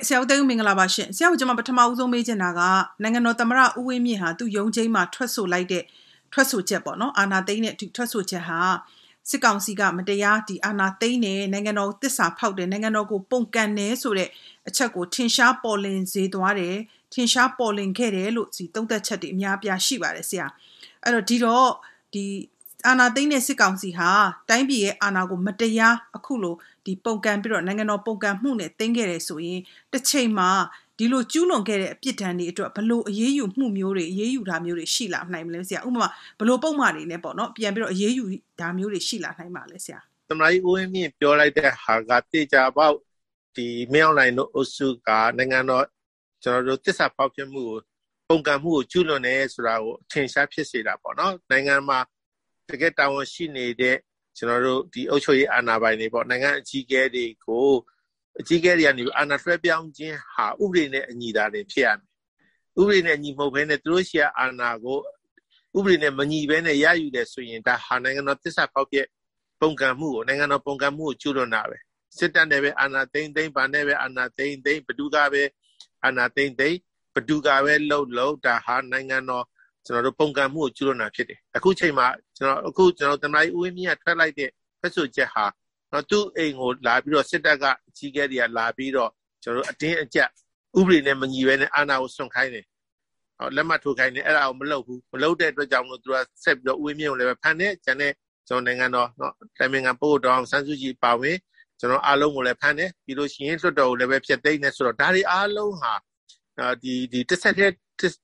ဟုတ်ကဲ့ဆရာဦးသိန်းမင်္ဂလာပါရှင်ဆရာဦးကျွန်မပထမဦးဆုံးမေးချင်တာကနိုင်ငံတော်သမ္မတဦးဝင်းမြင့်ဟာသူ့ရုံးချင်းမှာထွက်ဆိုလိုက်တဲ့ထွက်ဆိုချက်ပေါ့နော်အာနာသိန်းတဲ့ထွက်ဆိုချက်ဟာစစ်ကောင်စီကမတရားဒီအာနာသိန်းနဲ့နိုင်ငံတော်တစ္ဆာဖောက်တယ်နိုင်ငံတော်ကိုပုံကန်တယ်ဆိုတဲ့အချက်ကိုထင်ရှားပေါ်လင်စေသွားတယ်ထင်ရှားပေါ်လင်ခဲ့တယ်လို့ဒီသုံးသက်ချက်တွေအများပြားရှိပါတယ်ဆရာအဲ့တော့ဒီတော့ဒီ အာဏာသိမ်းတဲ့စစ်ကောင်စီဟာတိုင်းပြည်ရဲ့အာဏာကိုမတရားအခုလိုဒီပုံကံပြီးတော့နိုင်ငံတော်ပုံကံမှုနဲ့သိမ်းခဲ့တယ်ဆိုရင်တစ်ချိန်မှာဒီလိုကျူးလွန်ခဲ့တဲ့အပြစ်ဒဏ်တွေအတွက်ဘလို့အရေးယူမှုမျိုးတွေအရေးယူတာမျိုးတွေရှိလာနိုင်မလဲဆရာဥပမာဘလို့ပုံမှန်တွေနဲ့ပေါ့နော်ပြန်ပြီးတော့အရေးယူတာမျိုးတွေရှိလာနိုင်ပါလဲဆရာသမရီဦးဝင်းမြင့်ပြောလိုက်တဲ့ဟာကတေချာပေါက်ဒီမင်းအောင်လိုင်တို့အုပ်စုကနိုင်ငံတော်ကျွန်တော်တို့တစ္ဆာပေါက်ပြမှုကိုပုံကံမှုကိုကျူးလွန်နေဆိုတာကိုထင်ရှားဖြစ်စေတာပေါ့နော်နိုင်ငံမှာ တကယ်တာဝန်ရှိနေတဲ့ကျွန်တော်တို့ဒီအုပ်ချုပ်ရေးအာဏာပိုင်တွေပေါ့နိုင်ငံအကြီးအကဲတွေကိုအကြီးအကဲတွေကနေအာဏာလွှဲပြောင်းခြင်းဟာဥပဒေနဲ့အညီတာတွေဖြစ်ရမယ်ဥပဒေနဲ့အညီမဟုတ်ဘဲနဲ့သူတို့ရှိအာဏာကိုဥပဒေနဲ့မညီဘဲနဲ့ရယူတယ်ဆိုရင်ဒါဟာနိုင်ငံတော်တစ္ဆာဖောက်ပြပုံကံမှုကိုနိုင်ငံတော်ပုံကံမှုကိုကျူးလွန်တာပဲစစ်တပ်နဲ့ပဲအာဏာသိမ်းသိမ်းဗာနဲ့ပဲအာဏာသိမ်းသိမ်းဘဒုကပဲအာဏာသိမ်းသိမ်းဘဒုကပဲလှုပ်လှုပ်ဒါဟာနိုင်ငံတော်ကျွန်တော်တို့ပုံကံမှုကိုကျူးလွန်တာဖြစ်တယ်အခုချိန်မှာ ကျွန်တော်အခုကျွန်တော်တမိုင်းဦးဝင်းမြင့်ကထွက်လိုက်တဲ့ဖက်ဆိုချက်ဟာတော့သူ့အိမ်ကိုလာပြီးတော့စစ်တပ်ကအကြီးအကဲတွေကလာပြီးတော့ကျွန်တော်တို့အတင်းအကျပ်ဥပဒေနဲ့မညီဘဲနဲ့အာဏာကိုဆွန့်ခိုင်းတယ်ဟောလက်မှတ်ထိုးခိုင်းတယ်အဲ့ဒါကိုမလုပ်ဘူးမလုပ်တဲ့အတွက်ကြောင့်လို့သူကဆက်ပြီးတော့ဦးဝင်းမြင့်ကိုလည်းဖန်တဲ့ကျန်တဲ့ကျွန်တော်နိုင်ငံတော်နော်တိုင်ပင်ခံပို့တော်ဆန်းစုကြည်ပါဝင်ကျွန်တော်အားလုံးကိုလည်းဖမ်းတယ်ပြီးလို့ရှိရင်လွှတ်တော်ကိုလည်းပဲဖျက်သိမ်းတယ်ဆိုတော့ဒါတွေအားလုံးဟာဒီဒီတစ်ဆက်တည်း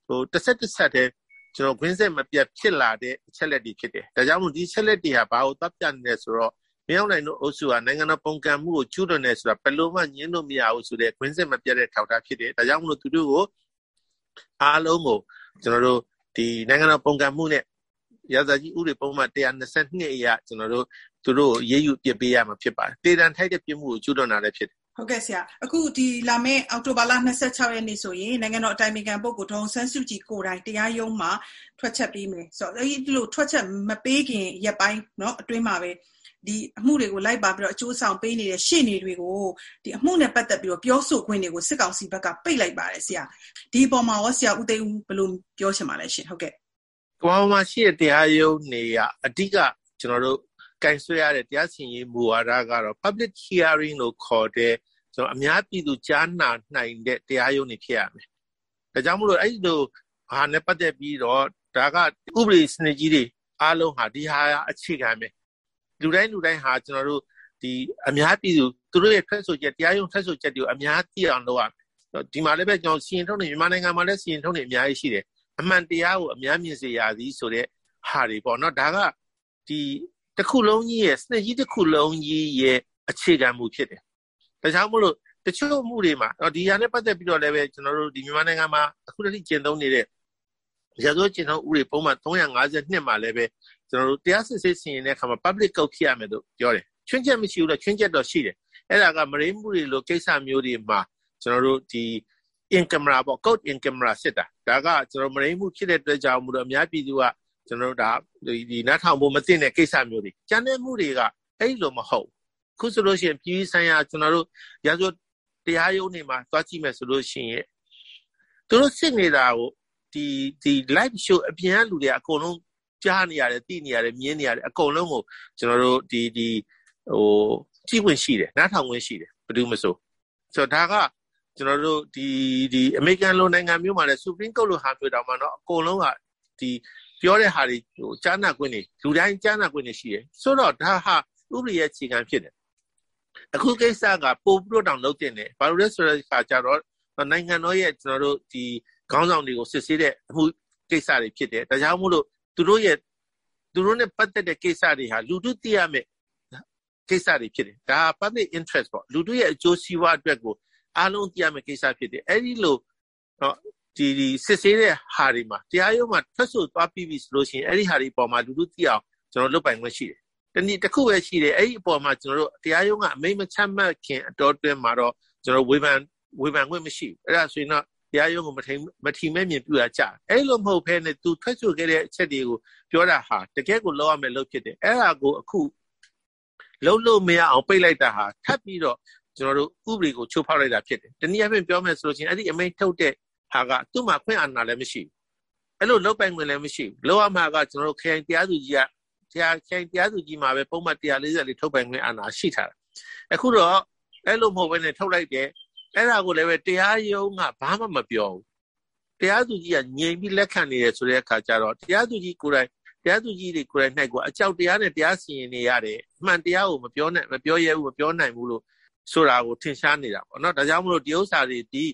ဟိုတစ်ဆက်တစ်ဆက်တည်း ကျွန်တော်ခွင်းဆက်မပြတ်ဖြစ်လာတဲ့အချက်လက်တွေဖြစ်တယ်ဒါကြောင့်မို့ဒီချက်လက်တွေဟာဘာကိုတပ်ပြနေလဲဆိုတော့မြောက်နိုင်တို့အုပ်စုဟာနိုင်ငံတော်ပုံကံမှုကိုကျူးလွန်နေဆိုတာဘယ်လိုမှညင်းလို့မရဘူးဆိုတဲ့ခွင်းဆက်မပြတ်တဲ့ထောက်ထားဖြစ်တယ်ဒါကြောင့်မို့လို့သူတို့ကိုအားလုံးကိုကျွန်တော်တို့ဒီနိုင်ငံတော်ပုံကံမှုနဲ့ရာဇာကြီးဥပဒေပုံမှန်122အရာကျွန်တော်တို့သူတို့ရေးယူပြပေးရမှာဖြစ်ပါတယ်တေတံထိုက်တဲ့ပြမှုကိုကျူးလွန်တာလည်းဖြစ်တယ် ဟုတ်ကဲ့ဆရာ။အခုဒီလာမယ့် အောက်တိုဘာလ ၂၆ ရက်နေ့ဆိုရင် နိုင်ငံတော်အတိုင်ပင်ခံပုဂ္ဂိုလ် ဒေါ်အောင်ဆန်းစုကြည်ကိုယ်တိုင် တရားရုံးမှာ ထွက်ချက်ပေးမယ်။အဲဒီလို ထွက်ချက်မပေးခင် ရက်ပိုင်းအတွင်းမှာပဲ ဒီအမှုတွေကို လိုက်ပါပြီးတော့ အကျိုးဆောင်ပေးနေတဲ့ ရှေ့နေတွေကို ဒီအမှုနဲ့ပတ်သက်ပြီးတော့ ပြောဆိုခွင့်တွေကို စစ်ကောင်စီဘက်က ပိတ်လိုက်ပါတယ်ဆရာ။ဒီအပေါ်မှာရော ဆရာဦးသိန်းဦး ဘယ်လိုပြောချင်ပါလဲရှင့်။ကမ္ဘာပေါ်မှာရှိတဲ့ တရားရုံးတွေက အဓိက ကျနော်တို့ င်ဆွဲရတဲ့တရားစီရင်မူဝါဒကတော့ public hearing လို့ခေါ်တဲ့ကျွန်တော်အများပြည်သူကြားနာနိုင်တဲ့တရားရုံးနေဖြစ်ရမယ်။ဒါကြောင့်မလို့အဲ့ဒီလိုဟာနဲ့ပတ်သက်ပြီးတော့ဒါကဥပဒေစနစ်ကြီးတွေအားလုံးဟာဒီဟာအခြေခံပဲ။လူတိုင်းလူတိုင်းဟာကျွန်တော်တို့ဒီအများပြည်သူသူတို့ရဲ့ထွက်ဆိုချက်တရားရုံးထွက်ဆိုချက်တွေကိုအများသိအောင်လုပ်ရမယ်။ဒီမှာလည်းပဲကျွန်တော်စီရင်ထုံးနေမြန်မာနိုင်ငံမှာလည်းစီရင်ထုံးနေအများကြီးရှိတယ်။အမှန်တရားကိုအများမြင်စေရသည်ဆိုတဲ့ဟာတွေပေါ့နော်။ဒါကဒီ တစ်ခုလုံးကြီးရဲ့စနစ်ကြီးတစ်ခုလုံးကြီးရဲ့အခြေခံမှုဖြစ်တယ်ဒါကြောင့်မို့လို့တချို့မှုတွေမှာဒီဟာနဲ့ပတ်သက်ပြီးတော့လည်းပဲကျွန်တော်တို့ဒီမြန်မာနိုင်ငံမှာအခုတည်းကျင့်သုံးနေတဲ့ရသောကျင့်သုံးဥပဒေပုံမှန်352မှာလည်းပဲကျွန်တော်တို့တရားစစ်ဆေးစီရင်တဲ့အခါမှာ public ကောက်ဖြစ်ရမယ်လို့ပြောတယ်ချွင်းချက်မရှိဘူးလားချွင်းချက်တော့ရှိတယ်အဲ့ဒါကမရိမှုတွေလိုကိစ္စမျိုးတွေမှာကျွန်တော်တို့ဒီ in camera ပေါ့ code in camera စစ်တာဒါကကျွန်တော်မရိမှုဖြစ်တဲ့အတွက်ကြောင့်မို့တော့အများပြည်သူက ကျွန်တော်တို့ဒါဒီနတ်ထောင်ဖို့မသိတဲ့ကိစ္စမျိုးတွေကျန်တဲ့မှုတွေကအဲ့လိုမဟုတ်ခုဆိုလို့ရှိရင်ပြည်ဆိုင်ရာကျွန်တော်တို့ရာဇဝတရားရုံးတွေမှာသွားကြည့်မယ်ဆိုလို့ရှိရင်သူတို့စစ်နေတာကိုဒီဒီ live show အပြင်ကလူတွေအကုန်လုံးကြားနေရတယ်သိနေရတယ်မြင်နေရတယ်အကုန်လုံးကိုကျွန်တော်တို့ဒီဒီဟိုကြည့်ဝင်ရှိတယ်နားထောင်ဝင်ရှိတယ်ဘယ်သူမဆိုဆိုတော့ဒါကကျွန်တော်တို့ဒီဒီအမေရိကန်လိုနိုင်ငံမျိုးမှာလည်း Supreme Court လိုဟာမျိုးတောင်မှတော့အကုန်လုံးကဒီ ပြောတဲ့ဟာတွေဟိုကြားနာခွင့်တွေလူတိုင်းကြားနာခွင့်တွေရှိတယ်ဆိုတော့ဒါဟာဥပဒေရဲ့အခြေခံဖြစ်တယ်အခုကိစ္စကပို့ပြီးတော့တောင်လုပ်တင်တယ်ဘာလို့လဲဆိုတော့ခါကြတော့နိုင်ငံတော်ရဲ့ကျွန်တော်တို့ဒီခေါင်းဆောင်တွေကိုစစ်ဆေးတဲ့အမှုကိစ္စတွေဖြစ်တယ်ဒါကြောင့်မို့လို့သူတို့ရဲ့သူတို့နဲ့ပတ်သက်တဲ့ကိစ္စတွေဟာလူထုသိရမယ်ကိစ္စတွေဖြစ်တယ်ဒါ public interest ပေါ့လူထုရဲ့အကျိုးစီးပွားအတွက်ကိုအားလုံးသိရမယ်ကိစ္စဖြစ်တယ်အဲ့ဒီလိုတော့ ဒီဒီစစ်ဆေးတဲ့ဟာတွေမှာတရားရုံးမှာထွက်ဆိုသွားပြီးပြီဆိုလို့ရှိရင်အဲ့ဒီဟာတွေပေါ်မှာလူလူသိအောင်ကျွန်တော်လုပ်ပိုင်ခွင့်ရှိတယ်တနည်းတစ်ခုပဲရှိတယ်အဲ့ဒီအပေါ်မှာကျွန်တော်တို့တရားရုံးကအမိမချမှတ်ခင်အတော်တွင်းမှာတော့ကျွန်တော်ဝေဖန်ဝေဖန်ခွင့်မရှိဘူးအဲ့ဒါဆိုရင်တော့တရားရုံးကိုမထိန်မထီမဲ့မြင်ပြရကြအဲ့လိုမဟုတ်ဘဲနဲ့သူထွက်ဆိုခဲ့တဲ့အချက်တွေကိုပြောတာဟာတကယ်ကိုလောက်ရမယ်လို့ဖြစ်တယ်အဲ့ဒါကိုအခုလုံးလို့မရအောင်ပိတ်လိုက်တာဟာထပ်ပြီးတော့ကျွန်တော်တို့ဥပဒေကိုချိုးဖောက်လိုက်တာဖြစ်တယ်တနည်းအားဖြင့်ပြောမယ်ဆိုလို့ချင်းအဲ့ဒီအမိန့်ထုတ်တဲ့ ဟာကသူ့မှာခွင့်အာဏာလည်းမရှိဘူးအဲ့လိုလောက်ပိုင်ခွင့်လည်းမရှိဘူးလောက်ရမှာကကျွန်တော်တို့ခရိုင်တရားသူကြီးကတရားခရိုင်တရားသူကြီးမှာပဲပုံမှန်144ထုတ်ပိုင်ခွင့်အာဏာရှိထားတာအခုတော့အဲ့လိုမဟုတ်ဘဲနဲ့ထုတ်လိုက်တယ်အဲ့ဒါကိုလည်းပဲတရားရုံးကဘာမှမပြောဘူးတရားသူကြီးကငြိမ်ပြီးလက်ခံနေတယ်ဆိုတဲ့အခါကျတော့တရားသူကြီးကိုယ်တိုင်တရားသူကြီးတွေကိုယ်တိုင်၌ကအကြောက်တရားနဲ့တရားစီရင်နေရတယ်အမှန်တရားကိုမပြောနိုင်မပြောရဲဘူးမပြောနိုင်ဘူးလို့ဆိုတာကိုထင်ရှားနေတာပေါ့နော်ဒါကြောင့်မလို့ဒီဥစ္စာတွေဒီ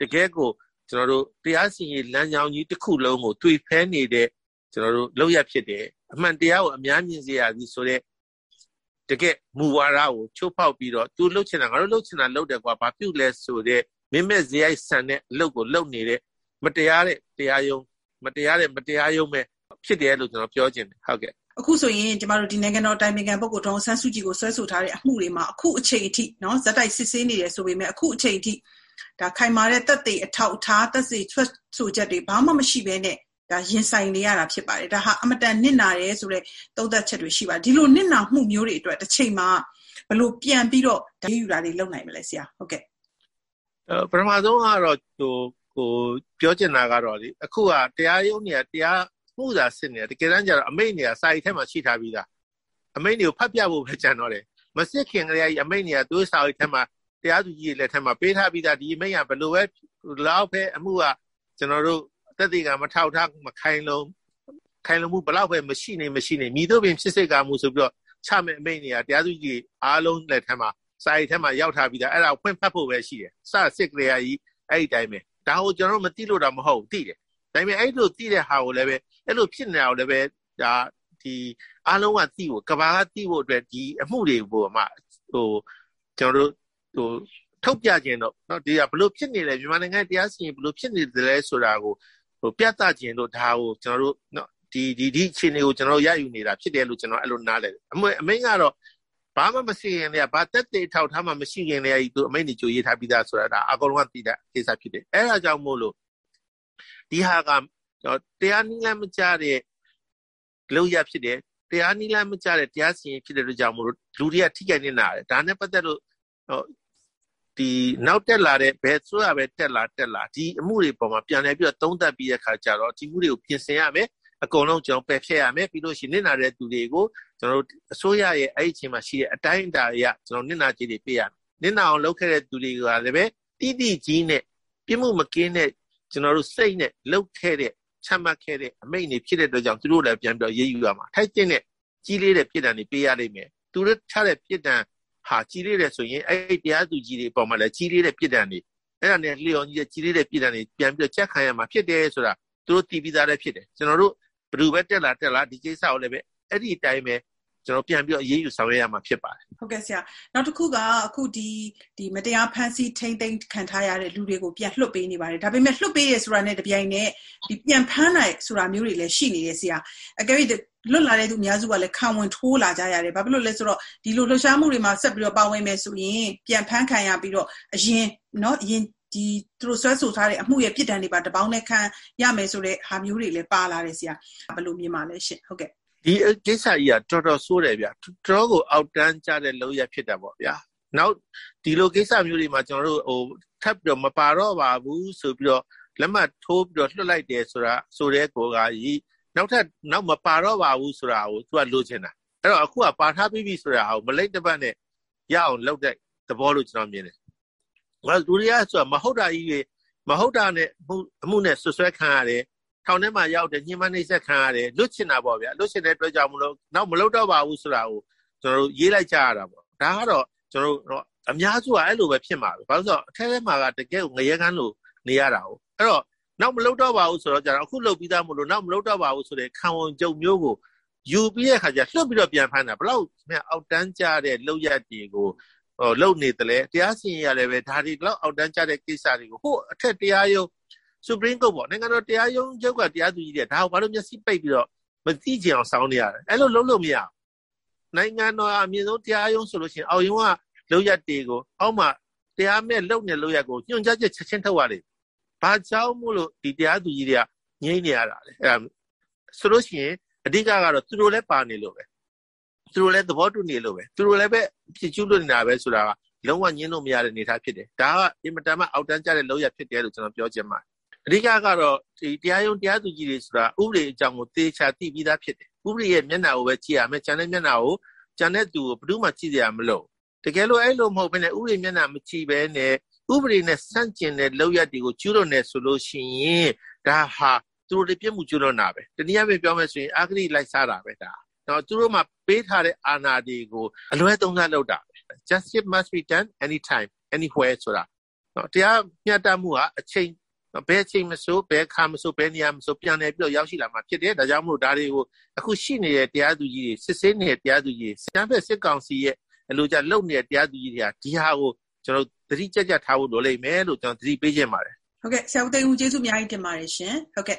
တကယ်ကို ကျွန်တော်တို့တရားစီရင်လမ်းကြောင်းကြီးတစ်ခုလုံးကိုတွေ့ဖဲနေတဲ့ကျွန်တော်တို့လောက်ရဖြစ်တယ်အမှန်တရားကိုအများမြင်စေရသည်ဆိုတဲ့တကယ်မူဝါဒကိုချိုးဖောက်ပြီးတော့သူလှုပ်ချင်တာငါတို့လှုပ်ချင်တာလှုပ်တယ်ကွာဘာပြုလဲဆိုတဲ့မင်းမဲ့ဇေယိုက်ဆန်တဲ့အလုပ်ကိုလုပ်နေတဲ့မတရားတဲ့တရားယုံမတရားတဲ့မတရားယုံမဲ့ဖြစ်တယ်လို့ကျွန်တော်ပြောချင်တယ်ဟုတ်ကဲ့အခုဆိုရင်ကျမတို့ဒီနိုင်ငံတော်တိုင်ပင်ခံပုဂ္ဂိုလ်ဒေါန်ဆန်းစုကြည်ကိုဆွဲဆိုထားတဲ့အမှုတွေမှာအခုအချိန်အထိနော်ဇက်တိုက်စစ်ဆေးနေတယ်ဆိုပေမဲ့အခုအချိန်အထိ ဒါခိုင်မာတဲ့တက်သေးအထောက်အထားသက်သေဆွဲဆိုချက်တွေဘာမှမရှိဘဲနဲ့ဒါရင်ဆိုင်နေရတာဖြစ်ပါတယ်ဒါဟာအမတန်နစ်နာတယ်ဆိုတဲ့သုံးသက်ချက်တွေရှိပါတယ်ဒီလိုနစ်နာမှုမျိုးတွေအတွက်တစ်ချိန်မှာဘလို့ပြန်ပြီးတော့ဓာတ်ယူတာတွေလုပ်နိုင်မလဲဆရာဟုတ်ကဲ့အဲပထမဆုံးကတော့ဟိုဟိုပြောချင်တာကတော့လေအခုကတရားရုံးနေတရားမှုသာစစ်နေတယ်တကယ်တမ်းကျတော့အမိန့်နေစာရီထဲမှာရှိထားပြီးသားအမိန့်တွေကိုဖတ်ပြဖို့ပဲကြံတော့တယ်မစစ်ခင်ကလေးအမိန့်တွေကသူ့စာရီထဲမှာ တရားသူကြီးလက်ထက်မှာပေးထားပြီးသားဒီအမိန့်ကဘယ်လိုပဲလောက်ပဲအမှုကကျွန်တော်တို့တက်သေးကမထောက်ထားမခိုင်လုံးခိုင်လုံးမှုဘလောက်ပဲမရှိနေမရှိနေမိတို့ပင်ဖြစ်စိတ်ကမှုဆိုပြီးတော့ချမဲ့အမိန့်တွေကတရားသူကြီးအားလုံးလက်ထက်မှာစာရီထဲမှာရောက်ထားပြီးသားအဲ့ဒါကိုဖွင့်ဖတ်ဖို့ပဲရှိတယ်စစစ်ကလေးကြီးအဲ့ဒီတိုင်းပဲဒါကိုကျွန်တော်တို့မသိလို့တော့မဟုတ်ဘူးသိတယ်ဒါပေမဲ့အဲ့လိုသိတဲ့ဟာကိုလည်းပဲအဲ့လိုဖြစ်နေတာကိုလည်းပဲဒါဒီအားလုံးကသိဖို့ကဘာကသိဖို့အတွက်ဒီအမှုတွေပေါ်မှာဟိုကျွန်တော်တို့ ဟိုထုတ်ပြခြင်းတော့เนาะဒီကဘလို့ဖြစ်နေလဲမြန်မာနိုင်ငံတရားစီရင်ဘလို့ဖြစ်နေတယ်လဲဆိုတာကိုဟိုပြသခြင်းတို့ဒါကိုကျွန်တော်တို့เนาะဒီဒီဒီအခြေအနေကိုကျွန်တော်ရယူနေတာဖြစ်တယ်လို့ကျွန်တော်အဲ့လိုနားလဲအမေအမိန်ကတော့ဘာမှမရှိရင်လည်းဘာတက်တဲ့ထောက်ထားမှမရှိရင်လည်းသူအမိန်ကြီးကြိုရေးထားပြီးသားဆိုတာဒါအကုန်လုံးကသိတဲ့ကိစ္စဖြစ်တယ်အဲ့ဒါကြောင့်မို့လို့ဒီဟာကတရားနည်းလမ်းမကျတဲ့လောက်ရဖြစ်တယ်တရားနည်းလမ်းမကျတဲ့တရားစီရင်ဖြစ်တဲ့အတွက်ကြောင့်မို့လို့လူတွေကထိခိုက်နေတာတယ်ဒါနဲ့ပတ်သက်လို့ ဒီနောက်တက်လာတဲ့ဘယ်ဆိုရပဲတက်လာတက်လာဒီအမှုတွေပေါ်မှာပြန်လဲပြီးတော့သုံးသပ်ပြီးတဲ့ခါကျတော့ဒီမှုတွေကိုပြင်ဆင်ရမယ်အကုန်လုံးကျွန်တော်ပယ်ဖျက်ရမယ်ပြီးလို့ရှိရင်နစ်နာတဲ့သူတွေကိုကျွန်တော်တို့အစိုးရရဲ့အဲ့ဒီအချိန်မှာရှိတဲ့အတိုင်းအတာအရကျွန်တော်နစ်နာကြေးတွေပေးရမယ်နစ်နာအောင်လုပ်ခဲ့တဲ့သူတွေကလည်းပဲတိတိကြီးနဲ့ပြမှုမကင်းတဲ့ကျွန်တော်တို့စိတ်နဲ့လှုပ်ခဲ့တဲ့ချမှတ်ခဲ့တဲ့အမိန့်တွေဖြစ်တဲ့အတွက်ကြောင့်သူတို့လည်းပြန်ပြီးရေးယူရမှာထိုက်တဲ့ကြီးလေးတဲ့ပြစ်ဒဏ်တွေပေးရလိမ့်မယ်သူတို့ချတဲ့ပြစ်ဒဏ် ဟာကြီးလေးတဲ့ဆိုရင်အဲ့ဒီတရားသူကြီးတွေပေါ်မှာလည်းကြီးလေးတဲ့ပြစ်ဒဏ်တွေအဲ့ဒါနဲ့လျော်ကြီးတဲ့ကြီးလေးတဲ့ပြစ်ဒဏ်တွေပြန်ပြီးချက်ခံရမှာဖြစ်တယ်ဆိုတာသူတို့တည်ပြီးသားလည်းဖြစ်တယ်ကျွန်တော်တို့ဘယ်သူပဲတက်လာတက်လာဒီကိစ္စကိုလည်းပဲအဲ့ဒီအတိုင်းပဲကျွန်တော်ပြန်ပြီးတော့အရေးယူဆောင်ရွက်ရမှာဖြစ်ပါတယ်ဟုတ်ကဲ့ဆရာနောက်တစ်ခုကအခုဒီဒီမတရားဖန်ဆီးထိမ့်သိမ်းခံထားရတဲ့လူတွေကိုပြန်လွှတ်ပေးနေပါတယ်ဒါပေမဲ့လွှတ်ပေးရဆိုတာနဲ့တပြိုင်နက်ဒီပြန်ဖမ်းနိုင်ဆိုတာမျိုးတွေလည်းရှိနေတယ်ဆရာအကယ်၍ လွတ်လာတဲ့သူအများစုကလည်းခံဝင်ထိုးလာကြရတယ်ဘာဖြစ်လို့လဲဆိုတော့ဒီလိုလှုပ်ရှားမှုတွေမှာဆက်ပြီးတော့ပါဝင်မယ်ဆိုရင်ပြန်ဖမ်းခံရပြီးတော့အရင်เนาะအရင်ဒီသူတို့ဆွဲဆိုထားတဲ့အမှုရဲ့ပြစ်ဒဏ်တွေပါတပေါင်းနဲ့ခံရမယ်ဆိုတဲ့ဟာမျိုးတွေလည်းပါလာတယ်ဆရာဘယ်လိုမြင်ပါလဲရှင်ဟုတ်ကဲ့ဒီကိစ္စကြီးကတော်တော်ဆိုးတယ်ဗျာတော်ကိုအောက်တန်းကြတဲ့လောက်ရဖြစ်တာပေါ့ဗျာနောက်ဒီလိုကိစ္စမျိုးတွေမှာကျွန်တော်တို့ဟိုထပ်ပြီးတော့မပါတော့ပါဘူးဆိုပြီးတော့လက်မှတ်ထိုးပြီးတော့လွှတ်လိုက်တယ်ဆိုတာဆိုတဲ့ကိုကကြီး နောက်ထပ်နောက်မပါတော့ပါဘူးဆိုတာကိုသူကလိုချင်တာအဲ့တော့အခုကပါထားပြီးပြီဆိုတာကိုမလိမ့်တပတ်နဲ့ရအောင်လုပ်တဲ့သဘောလို့ကျွန်တော်မြင်တယ်ငါလူတွေကဆိုတာမဟုတ်တာကြီးတွေမဟုတ်တာနဲ့အမှုနဲ့ဆွဆွဲခံရတယ်ထောင်ထဲမှာရောက်တယ်ညှဉ်းပန်းနှိပ်စက်ခံရတယ်လွတ်ချင်တာပေါ့ဗျာလွတ်ချင်တဲ့အတွက်ကြောင့်မလို့နောက်မလုပ်တော့ပါဘူးဆိုတာကိုကျွန်တော်တို့ရေးလိုက်ကြရတာပေါ့ဒါကတော့ကျွန်တော်တို့အများစုကအဲ့လိုပဲဖြစ်မှာပဲဘာလို့ဆိုတော့အထက်ထဲမှာကတကယ်ကိုငရဲကန်းလို့နေရတာဟုတ်အဲ့တော့ နောက်မလုပ်တော့ပါဘူးဆိုတော့ကျတော့အခုလုပ်ပြီးသားမလို့နောက်မလုပ်တော့ပါဘူးဆိုတဲ့ခံဝန်ကြုံမျိုးကိုယူပြီးတဲ့အခါကျလွတ်ပြီးတော့ပြန်ဖမ်းတာဘလောက်မြန်အောက်တန်းကြတဲ့လောက်ရက်တွေကိုဟိုလုံနေတယ်လေတရားစီရင်ရတယ်ပဲဒါဒီလောက်အောက်တန်းကြတဲ့ကိစ္စတွေကိုဟိုအထက်တရားရုံး Supreme Court ပေါ့နိုင်ငံတော်တရားရုံးချုပ်ကတရားသူကြီးတွေဒါကိုဘာလို့မျက်စိပိတ်ပြီးတော့မသိကြအောင်စောင်းနေရတယ်အဲ့လိုလုပ်လို့မရနိုင်ငံတော်အမြင့်ဆုံးတရားရုံးဆိုလို့ရှိရင်အောက်ရုံးကလောက်ရက်တွေကိုအောက်မှာတရားမဲ့လုံနေလောက်ရက်ကိုညွှန်ကြားချက်ချက်ချင်းထုတ်ရတယ် ဘာကြောင့်မို့လို့ဒီတရားသူကြီးတွေကငြိမ့်နေရတာလဲအဲ့ဒါဆိုလို့ရှိရင်အဓိကကတော့သူတို့လည်းပါနေလို့ပဲသူတို့လည်းသဘောတူနေလို့ပဲသူတို့လည်းပဲဖြစ်ကျူးလွတ်နေတာပဲဆိုတာကလုံးဝညှင်းလို့မရတဲ့အနေအထားဖြစ်တယ်ဒါကအင်မတန်မှအောက်တန်းကျတဲ့လောက်ရဖြစ်တယ်လို့ကျွန်တော်ပြောချင်ပါတယ်အဓိကကတော့ဒီတရားရုံးတရားသူကြီးတွေဆိုတာဥပဒေအကြောင်းကိုသေချာသိပြီးသားဖြစ်တယ်ဥပဒေရဲ့မျက်နှာကိုပဲကြည့်ရမယ်ကျန်တဲ့မျက်နှာကိုကျန်တဲ့သူကိုဘယ်သူမှကြည့်ရမလို့တကယ်လို့အဲ့လိုမဟုတ်ဘဲနဲ့ဥပဒေမျက်နှာမကြည့်ဘဲနဲ့ ဥပဒေနဲ့ဆန့်ကျင်တဲ့လောက်ရတွေကိုကျူးလွန်နေဆိုလို့ရှိရင်ဒါဟာသူတို့တွေပြစ်မှုကျူးလွန်တာပဲတနည်းအားဖြင့်ပြောမယ်ဆိုရင်အာဂရိလိုက်စားတာပဲဒါတော့သူတို့မှပေးထားတဲ့အာဏာတွေကိုအလွဲသုံးစားလုပ်တာပဲ justice must be done anytime anywhere ဆိုတာနော်တရားမျှတမှုဟာအချိန်ဘယ်အချိန်မဆိုဘယ်ခါမဆိုဘယ်နေရာမဆိုပြန်နေပြီးတော့ရောက်ရှိလာမှာဖြစ်တယ်ဒါကြောင့်မို့ဒါတွေကိုအခုရှိနေတဲ့တရားသူကြီးတွေစစ်ဆေးနေတဲ့တရားသူကြီးတွေစံဖက်စစ်ကောင်စီရဲ့အလိုကျလုံနေတဲ့တရားသူကြီးတွေကဒီဟာကို ကျွန်တော်သတိကြကြထားဖို့လိုလိမ့်မယ်လို့ကျွန်တော်သတိပေးချင်ပါတယ်ဟုတ်ကဲ့ဆရာဦးသိန်းဦးကျေးဇူးအများကြီးတင်ပါတယ်ရှင်ဟုတ်ကဲ့